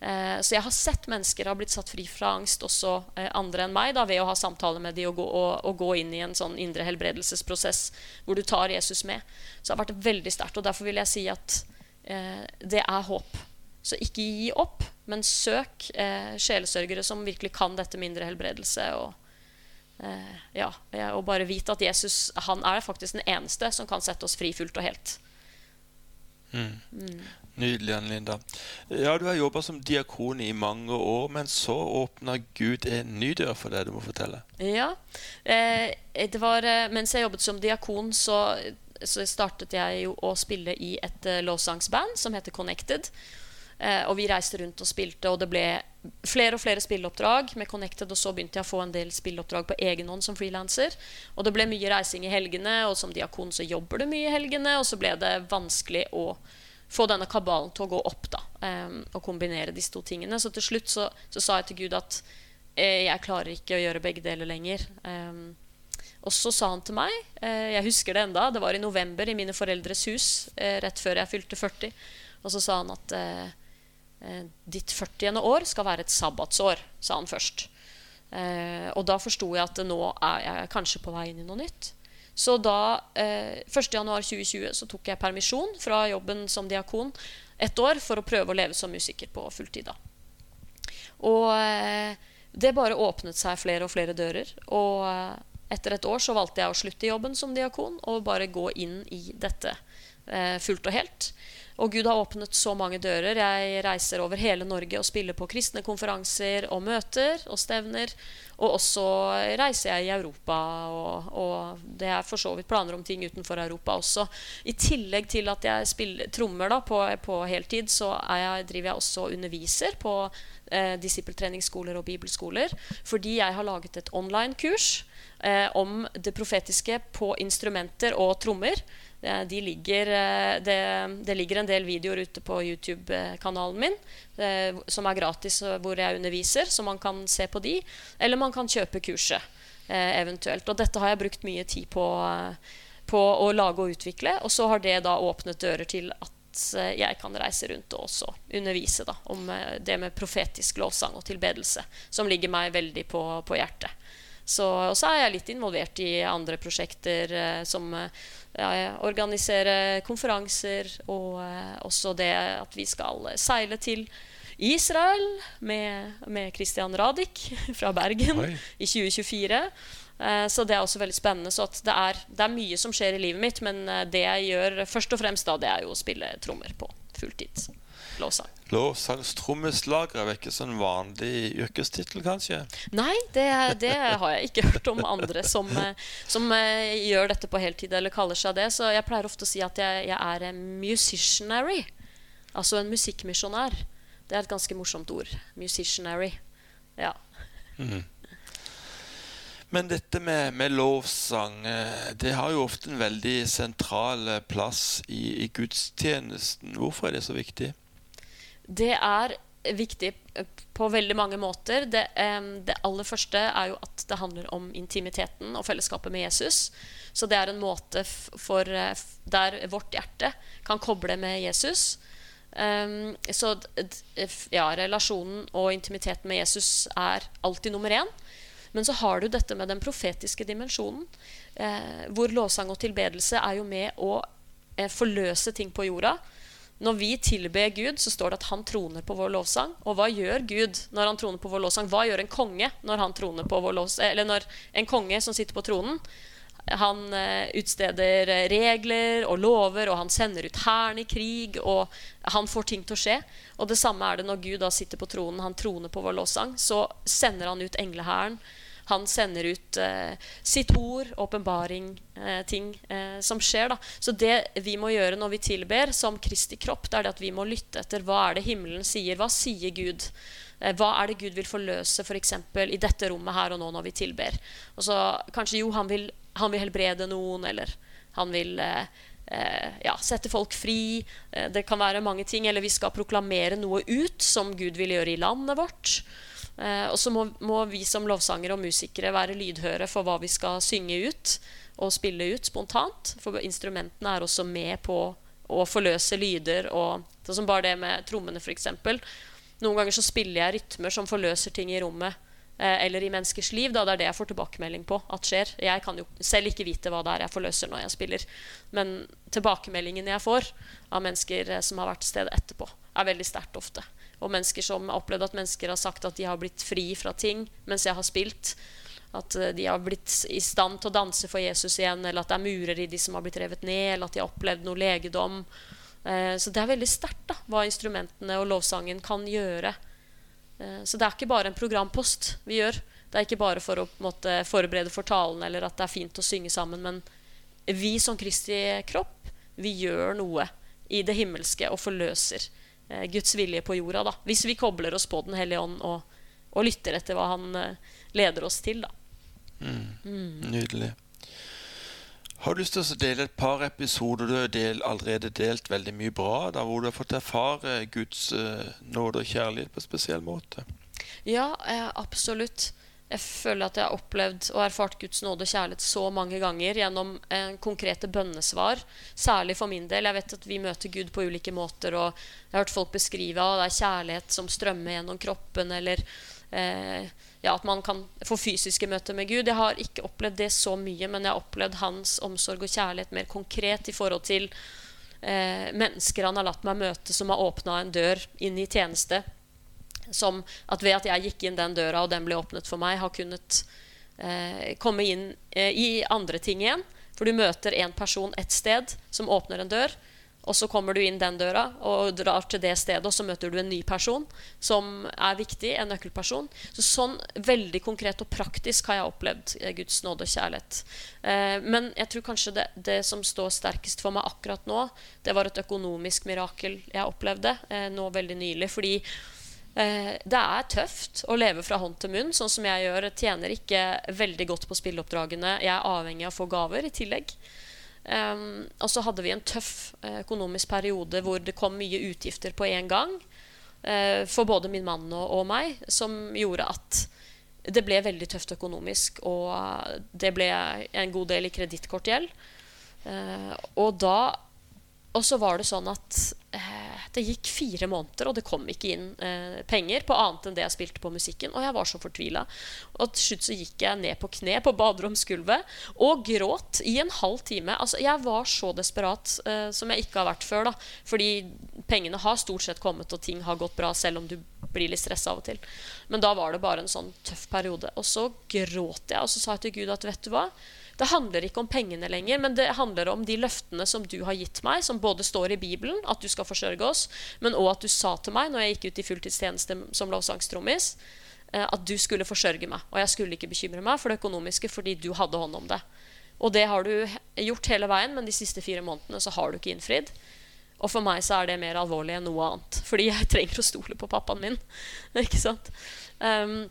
Eh, så jeg har sett mennesker ha blitt satt fri fra angst, også eh, andre enn meg, da, ved å ha samtaler med dem og, og, og, gå inn i en sånn indre helbredelsesprosess hvor du tar Jesus med. Så det har vært veldig sterkt. Og derfor vil jeg si at eh, det er håp. Så ikke gi opp, men søk eh, sjelesørgere som virkelig kan dette med indre helbredelse. Og, eh, ja, og bare vite at Jesus han er faktisk den eneste som kan sette oss fri fullt og helt. Mm. Mm. Nydelig, Anne Linda. Ja, Du har jobba som diakon i mange år, men så åpna Gud en ny dør for deg. Du må fortelle. Ja. Eh, det var, eh, mens jeg jobbet som diakon, så, så startet jeg jo å spille i et uh, lovsangsband som heter Connected. Eh, og vi reiste rundt og spilte, og det ble flere og flere spilleoppdrag med Connected. Og så begynte jeg å få en del spilleoppdrag på egen hånd som frilanser. Og det ble mye reising i helgene, og som diakon så jobber du mye i helgene. Og så ble det vanskelig å få denne kabalen til å gå opp, da. Um, og kombinere disse to tingene. Så til slutt så, så sa jeg til Gud at eh, jeg klarer ikke å gjøre begge deler lenger. Um, og så sa han til meg, eh, jeg husker det enda, det var i november i mine foreldres hus, eh, rett før jeg fylte 40, og så sa han at eh, Eh, ditt 40. år skal være et sabbatsår, sa han først. Eh, og da forsto jeg at nå er jeg kanskje på vei inn i noe nytt. Så da, eh, 1.1.2020 så tok jeg permisjon fra jobben som diakon et år for å prøve å leve som musiker på fulltid. Og eh, det bare åpnet seg flere og flere dører. Og eh, etter et år så valgte jeg å slutte i jobben som diakon og bare gå inn i dette eh, fullt og helt. Og Gud har åpnet så mange dører. Jeg reiser over hele Norge og spiller på kristne konferanser og møter og stevner. Og også reiser jeg i Europa, og, og det er for så vidt planer om ting utenfor Europa også. I tillegg til at jeg spiller trommer da, på, på heltid, så jeg, driver jeg også og underviser på eh, disippeltreningsskoler og bibelskoler. Fordi jeg har laget et online-kurs eh, om det profetiske på instrumenter og trommer. De ligger, eh, det, det, ligger en del videoer ute på YouTube-kanalen min eh, som er gratis, hvor jeg underviser, så man kan se på de. Eller man kan kjøpe kurset eh, eventuelt. Og dette har jeg brukt mye tid på, på å lage og utvikle. Og så har det da åpnet dører til at eh, jeg kan reise rundt og også undervise da, om eh, det med profetisk lovsang og tilbedelse, som ligger meg veldig på, på hjertet. Så, og så er jeg litt involvert i andre prosjekter, eh, som eh, ja, organisere konferanser, og eh, også det at vi skal seile til Israel med, med Christian Radik fra Bergen Oi. i 2024. Eh, Så det er også veldig spennende. Så det, er, det er mye som skjer i livet mitt, men det jeg gjør først og fremst da, det er jo å spille trommer på fulltid. Lovsang. Lovsangstrommeslager er vel ikke sånn vanlig yrkestittel, kanskje? Nei, det, det har jeg ikke hørt om andre som, som eh, gjør dette på heltid eller kaller seg det. Så jeg pleier ofte å si at jeg, jeg er en musicianary. Altså en musikkmisjonær. Det er et ganske morsomt ord. Musicianary. Ja. Men dette med, med lovsang, eh, det har jo ofte en veldig sentral eh, plass i, i gudstjenesten. Hvorfor er det så viktig? Det er viktig eh, på veldig mange måter. Det, det aller første er jo at det handler om intimiteten og fellesskapet med Jesus. Så det er en måte for, eh, der vårt hjerte kan koble med Jesus. Så ja, relasjonen og intimiteten med Jesus er alltid nummer én. Men så har du dette med den profetiske dimensjonen, eh, hvor lovsang og tilbedelse er jo med å forløse ting på jorda. Når vi tilber Gud, så står det at han troner på vår lovsang. Og hva gjør Gud når han troner på vår lovsang? Hva gjør en konge når han troner på vår lovsang? Eller når en konge som sitter på tronen, han eh, utsteder eh, regler og lover, og han sender ut hæren i krig, og han får ting til å skje. Og det samme er det når Gud da sitter på tronen, han troner på vår lovsang, så sender han ut englehæren. Han sender ut eh, sitt ord, åpenbaring, eh, ting eh, som skjer. da. Så det vi må gjøre når vi tilber som Kristi kropp, det er det at vi må lytte etter hva er det himmelen sier. Hva sier Gud? Eh, Hva er det Gud vil forløse for eksempel, i dette rommet her og nå når vi tilber? Og så Kanskje jo, han vil, han vil helbrede noen, eller han vil eh, eh, ja, sette folk fri. Eh, det kan være mange ting. Eller vi skal proklamere noe ut som Gud vil gjøre i landet vårt. Eh, og så må, må vi som lovsangere og musikere være lydhøre for hva vi skal synge ut og spille ut spontant. For instrumentene er også med på å forløse lyder. Og, sånn som bare det med trommene, f.eks. Noen ganger så spiller jeg rytmer som forløser ting i rommet. Eh, eller i menneskers liv. Da. Det er det jeg får tilbakemelding på at skjer. Jeg kan jo selv ikke vite hva det er jeg forløser når jeg spiller. Men tilbakemeldingen jeg får av mennesker eh, som har vært til stede etterpå, er veldig sterkt ofte. Og mennesker som har opplevd at mennesker har sagt at de har blitt fri fra ting mens jeg har spilt. At eh, de har blitt i stand til å danse for Jesus igjen, eller at det er murer i de som har blitt revet ned, eller at de har opplevd noe legedom. Eh, Så det er veldig sterkt hva instrumentene og lovsangen kan gjøre. Eh, Så det er ikke bare en programpost vi gjør. Det er ikke bare for å måte, forberede for talen eller at det er fint å synge sammen, men vi som Kristi kropp, vi gjør noe i det himmelske og forløser Guds vilje på jorda. Da. Hvis vi kobler oss på Den hellige ånd og, og lytter etter hva Han eh, leder oss til. Da. Nydelig. Har du lyst til å dele et par episoder du har del, allerede delt veldig mye bra, da, hvor du har fått erfare Guds eh, nåde og kjærlighet på en spesiell måte? Ja, eh, absolutt. Jeg føler at jeg har opplevd og erfart Guds nåde og kjærlighet så mange ganger gjennom eh, konkrete bønnesvar. Særlig for min del. Jeg vet at vi møter Gud på ulike måter. Og jeg har hørt folk beskrive at det er kjærlighet som strømmer gjennom kroppen. Eller eh, ja, at man kan få fysiske møter med Gud. Jeg har ikke opplevd det så mye, men jeg har opplevd hans omsorg og kjærlighet mer konkret i forhold til eh, mennesker han har latt meg møte, som har åpna en dør inn i tjeneste som at ved at jeg gikk inn den døra, og den ble åpnet for meg, har kunnet eh, komme inn eh, i andre ting igjen. For du møter en person et sted som åpner en dør, og så kommer du inn den døra og drar til det stedet, og så møter du en ny person som er viktig, en nøkkelperson. Så sånn veldig konkret og praktisk har jeg opplevd eh, Guds nåde og kjærlighet. Eh, men jeg tror kanskje det, det som står sterkest for meg akkurat nå, det var et økonomisk mirakel jeg opplevde eh, nå veldig nylig. fordi det er tøft å leve fra hånd til munn, sånn som jeg gjør. Jeg tjener ikke veldig godt på spilleoppdragene. Jeg er avhengig av å få gaver i tillegg. Um, og så hadde vi en tøff eh, økonomisk periode hvor det kom mye utgifter på en gang. Uh, for både min mann og, og meg, som gjorde at det ble veldig tøft økonomisk. Og det ble en god del i kredittkortgjeld. Uh, og da og så var det sånn at eh, det gikk fire måneder, og det kom ikke inn eh, penger på annet enn det jeg spilte på musikken. Og jeg var så fortvila. Og til slutt så gikk jeg ned på kne på baderomsgulvet og gråt i en halv time. Altså, jeg var så desperat eh, som jeg ikke har vært før. da Fordi pengene har stort sett kommet, og ting har gått bra, selv om du blir litt stressa av og til. Men da var det bare en sånn tøff periode. Og så gråt jeg, og så sa jeg til Gud at vet du hva? Det handler ikke om pengene lenger, men det handler om de løftene som du har gitt meg, som både står i Bibelen, at du skal forsørge oss, men òg at du sa til meg når jeg gikk ut i fulltidstjeneste som lovsangstrommis, eh, at du skulle forsørge meg. Og jeg skulle ikke bekymre meg for det økonomiske fordi du hadde hånd om det. Og det har du gjort hele veien, men de siste fire månedene så har du ikke innfridd. Og for meg så er det mer alvorlig enn noe annet. Fordi jeg trenger å stole på pappaen min. ikke sant? Um,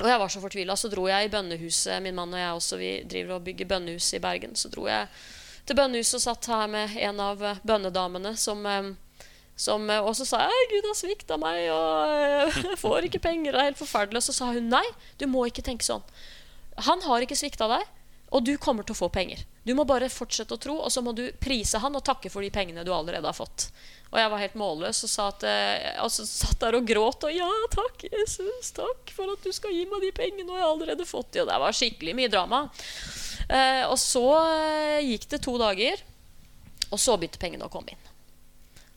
og jeg var så fortvila. Så dro jeg i bønnehuset. Min mann og jeg også, vi driver og bygger bønnehus i Bergen. Så dro jeg til bønnehuset og satt her med en av eh, bønnedamene som, eh, som eh, Og så sa jeg 'Gud har svikta meg, og jeg får ikke penger', det er helt forferdelig. Og så sa hun 'Nei, du må ikke tenke sånn'. Han har ikke svikta deg, og du kommer til å få penger. Du må bare fortsette å tro, og så må du prise han og takke for de pengene du allerede har fått. Og jeg var helt målløs og sa at, eh, altså, satt der og gråt. Og ja, takk, Jesus, takk for at du skal gi meg de pengene. Og jeg har allerede fått de. Og det var skikkelig mye drama. Eh, og så eh, gikk det to dager, og så begynte pengene å komme inn.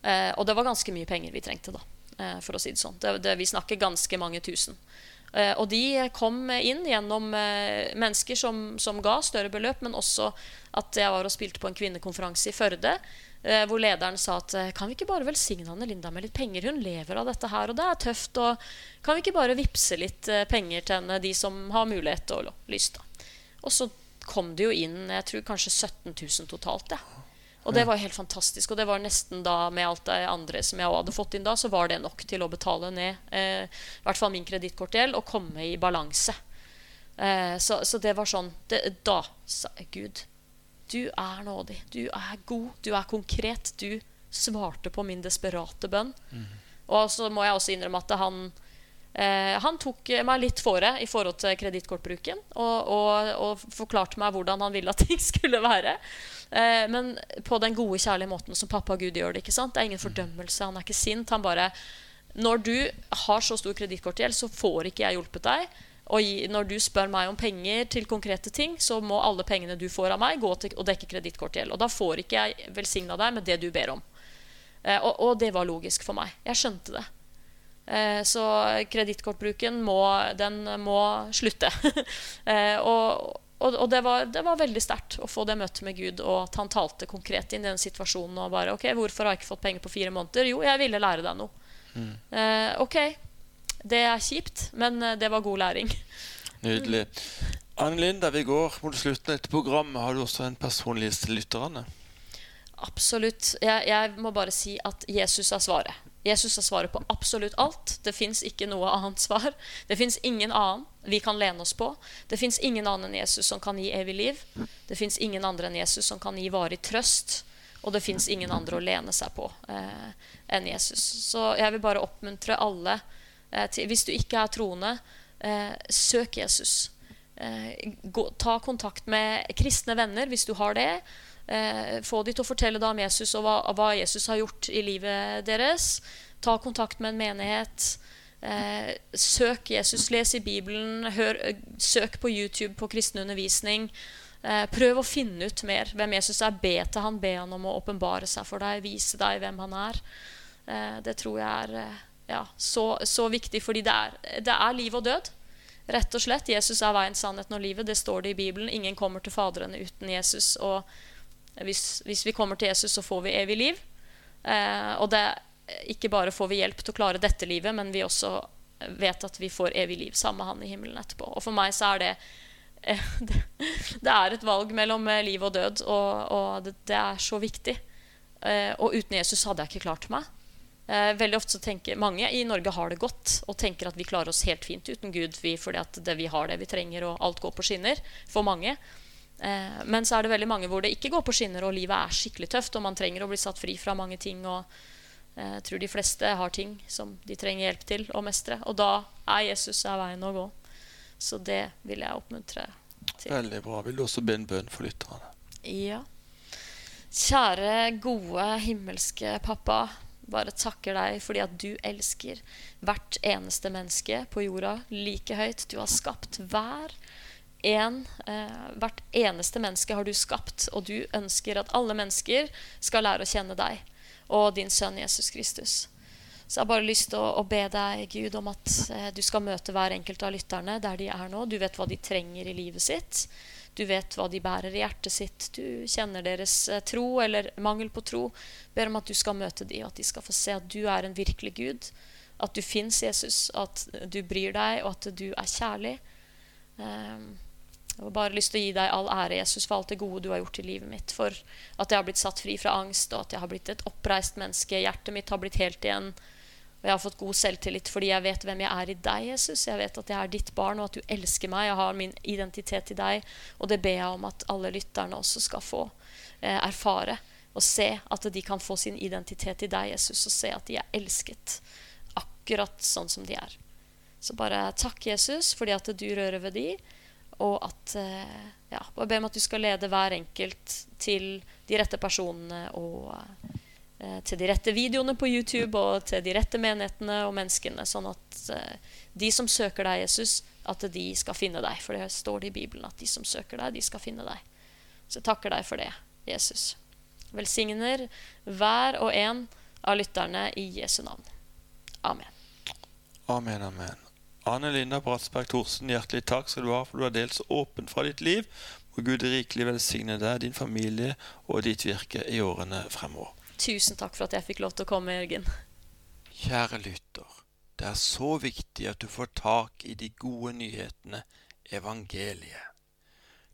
Eh, og det var ganske mye penger vi trengte, da. Eh, for å si det sånn. Det, det, vi snakker ganske mange tusen. Eh, og de kom inn gjennom mennesker som, som, ga større beløp, men også at jeg var og spilte på en kvinnekonferanse i Førde. Eh, hvor lederen sa at eh, kan vi ikke bare velsigne Anne Linda med litt penger? Hun lever av dette her, og det er tøft. Og kan vi ikke bare vippse litt eh, penger til henne, de som har mulighet og lyst? da? Og så kom det jo inn jeg tror kanskje 17 000 totalt. Ja. Og det var helt fantastisk. Og det var nesten da med alt det andre som jeg hadde fått inn da, så var det nok til å betale ned eh, i hvert fall min kredittkortgjeld og komme i balanse. Eh, så, så, det var sånn det, Da sa jeg Gud, du er nådig. Du er god. Du er konkret. Du svarte på min desperate bønn. Mm. Og så må jeg også innrømme at han, eh, han tok meg litt fore i forhold til kredittkortbruken. Og, og, og, forklarte meg hvordan han ville at ting skulle være. Eh, men på den gode, kjærlige måten som pappa og Gud gjør det. ikke sant? Det er ingen mm. fordømmelse. Han er ikke sint. Han bare Når du har så stor kredittkortgjeld, så får ikke jeg hjulpet deg. Og når du spør meg om penger til konkrete ting, så må alle pengene du får av meg, gå til å dekke kredittkortgjeld. Og da får ikke jeg velsigna deg med det du ber om. Eh, og, og, det var logisk for meg. Jeg skjønte det. Eh, så kredittkortbruken må, den må slutte. eh, og, og, og det, var, det, var, veldig sterkt å få det møtet med Gud, og at han talte konkret inn i den situasjonen. Og bare OK, hvorfor har jeg ikke fått penger på fire måneder? Jo, jeg ville lære deg noe. Mm. Eh, OK, det er kjipt, men eh, det var god læring. Nydelig. Anne Linda, vi går mot slutten av dette programmet. Har du også en personlig til lytterne? Absolutt. Jeg, jeg, må bare si at Jesus er svaret. Jesus er svaret på absolutt alt. Det fins ikke noe annet svar. Det fins ingen annen vi kan lene oss på. Det fins ingen annen enn Jesus som kan gi evig liv. Det fins ingen andre enn Jesus som kan gi varig trøst. Og det fins ingen andre å lene seg på eh, enn Jesus. Så jeg vil bare oppmuntre alle Eh, til, hvis du ikke er troende, eh, søk Jesus. Eh, gå, ta kontakt med kristne venner hvis du har det. Få de til å fortelle deg om Jesus og hva, hva, Jesus har gjort i livet deres. Ta kontakt med en menighet. Eh, søk Jesus, les i Bibelen, hør, søk på YouTube på kristen undervisning. Eh, prøv å finne ut mer hvem Jesus er. Be til han, be han om å åpenbare seg for deg, vise deg hvem han er. Eh, det tror jeg er ja, så, så, viktig, fordi det er, det er, liv og død. Rett og slett. Jesus er veien, sannheten og livet. Det står det i Bibelen. Ingen kommer til Faderen uten Jesus. Og hvis, hvis vi kommer til Jesus, så får vi evig liv. Eh, og det, ikke bare får vi hjelp til å klare dette livet, men vi også vet at vi får evig liv sammen med Han i himmelen etterpå. Og for meg så er det eh, det, det, er et valg mellom eh, liv og død, og, og det, det, er så viktig. Eh, og uten Jesus hadde jeg ikke klart meg. Eh, veldig ofte så tenker Mange i Norge har det godt og tenker at vi klarer oss helt fint uten Gud vi, fordi at vi har det vi trenger, og alt går på skinner. For mange. Eh, men så er det veldig mange hvor det ikke går på skinner, og livet er skikkelig tøft, og man trenger å bli satt fri fra mange ting. og eh, jeg tror de fleste har ting som de trenger hjelp til å mestre. Og da er Jesus er veien å gå. Så det vil jeg oppmuntre til. Veldig bra. Vil du også be en bønn for lytterne? Ja. Kjære, gode himmelske pappa. Bare takker deg fordi at du elsker hvert eneste menneske på jorda like høyt. Du har skapt hver en. Eh, hvert eneste menneske har du skapt, og du ønsker at alle mennesker skal lære å kjenne deg og din sønn Jesus Kristus. Så jeg har bare lyst til å, å, be deg, Gud, om at eh, du skal møte hver enkelt av lytterne der de er nå. Du vet hva de trenger i livet sitt. Du vet hva de bærer i hjertet sitt. Du kjenner deres eh, tro eller mangel på tro. Ber om at du skal møte dem, og at de skal få se at du er en virkelig Gud. At du fins, Jesus, at du bryr deg, og at du er kjærlig. Um, jeg har bare lyst til å gi deg all ære, Jesus, for alt det gode du har gjort i livet mitt. For at jeg har blitt satt fri fra angst, og at jeg har blitt et oppreist menneske. Hjertet mitt har blitt helt igjen. Og jeg har fått god selvtillit fordi jeg vet hvem jeg er i deg, Jesus. Jeg vet at jeg er ditt barn, og at du elsker meg. Jeg har min identitet i deg. Og det ber jeg om at alle lytterne også skal få eh, erfare og se at de kan få sin identitet i deg, Jesus, og se at de er elsket akkurat sånn som de er. Så bare takk, Jesus, fordi at du rører ved de, og at eh, ja, Bare be om at du skal lede hver enkelt til de rette personene og Eh, til de rette videoene på YouTube og til de rette menighetene og menneskene, sånn at eh, de som søker deg, Jesus, at de skal finne deg. For det står det i Bibelen at de som søker deg, de skal finne deg. Så jeg takker deg for det, Jesus. Velsigner hver og en av lytterne i Jesu navn. Amen. Amen, amen. Ane Linda Bratsberg Thorsen, hjertelig takk skal du ha for du har delt så åpent fra ditt liv. Må Gud rikelig velsigne deg, din familie og ditt virke i årene fremover. Tusen takk for at jeg fikk lov til å komme, Jørgen. Kjære lytter. Det er så viktig at du får tak i de gode nyhetene, evangeliet.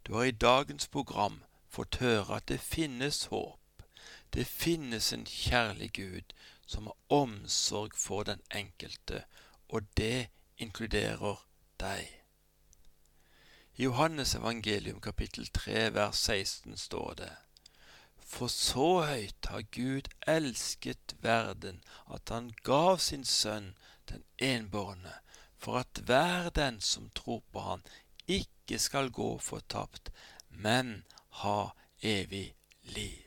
Du har i dagens program fått høre at det finnes håp. Det finnes en kjærlig Gud som har omsorg for den enkelte, og det inkluderer deg. I Johannes evangelium kapittel 3 vers 16 står det:" For så høyt har Gud elsket verden, at han gav sin sønn den enbårne, for at hver den som tror på han, ikke skal gå fortapt, men ha evig liv.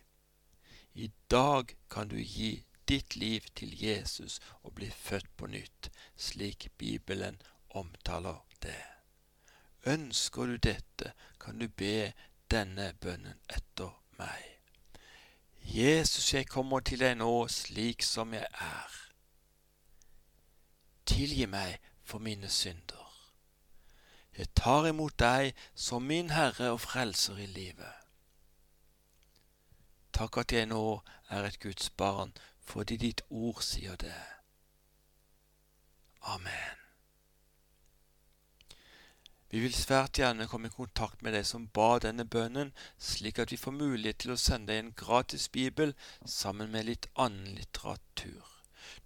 I dag kan du gi ditt liv til Jesus og bli født på nytt, slik Bibelen omtaler det. Ønsker du dette, kan du be denne bønnen etter meg. Jesus, jeg kommer til deg nå slik som jeg er. Tilgi meg for mine synder. Jeg tar imot deg som min Herre og Frelser i livet. Takk at jeg nå er et Guds barn, fordi ditt ord sier det. Amen. Vi vil svært gjerne komme i kontakt med deg som ba denne bønnen, slik at vi får mulighet til å sende deg en gratis bibel sammen med litt annen litteratur.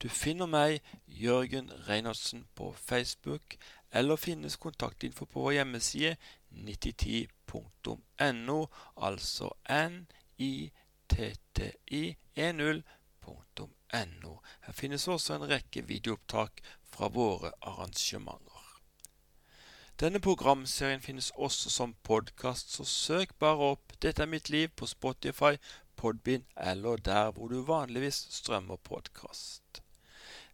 Du finner meg, Jørgen Reinertsen, på Facebook, eller finnes kontaktinfo på vår hjemmeside 9010.no, altså nitti10.no. Her finnes også en rekke videoopptak fra våre arrangementer. Denne programserien finnes også som podkast, så søk bare opp 'Dette er mitt liv' på Spotify, Podbind eller der hvor du vanligvis strømmer podkast.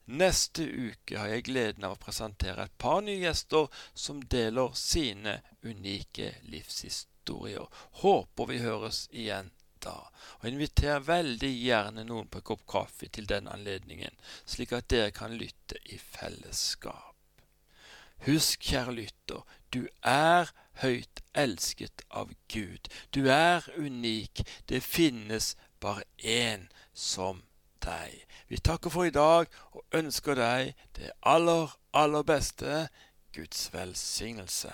Neste uke har jeg gleden av å presentere et par nye gjester som deler sine unike livshistorier. Håper vi høres igjen da. Og inviter veldig gjerne noen på en kopp kaffe til den anledningen, slik at dere kan lytte i fellesskap. Husk, kjære lytter, du er høyt elsket av Gud. Du er unik. Det finnes bare én som deg. Vi takker for i dag og ønsker deg det aller, aller beste. Guds velsignelse.